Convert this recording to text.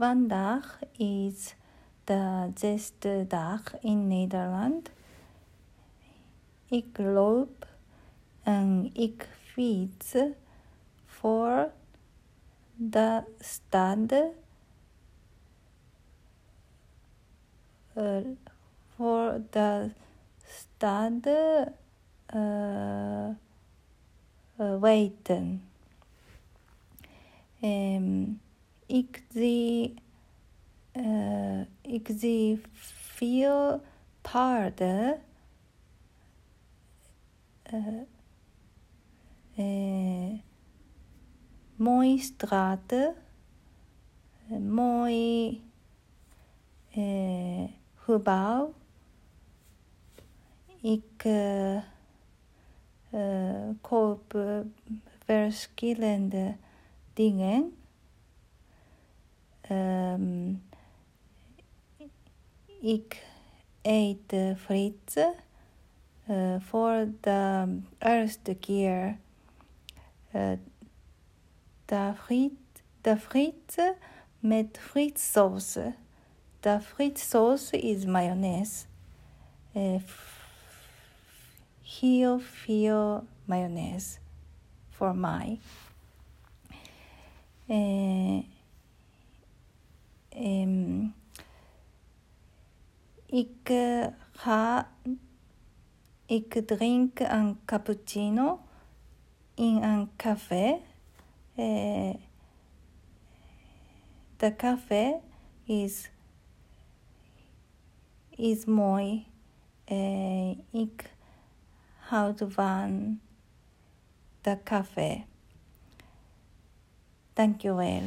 Vandaag is de zesde dag in Nederland. Ik loop en ik fiets voor de stad. Uh, voor de stad uh, uh. Um, ik zie, uh, ik zie veel paarden. Uh, mooie straten, mooi gebouw. Ik koop verschillende dingen. Um, ik eet frieten uh, voor de eerste keer. Uh, de, friet, de frieten met frietsaus. De is mayonaise. Uh, heel veel mayonaise voor mij. Uh, ik uh, ga, ik drink een cappuccino in een café. Uh, de café is, is mooi. Uh, ik houd van de café. Dankjewel.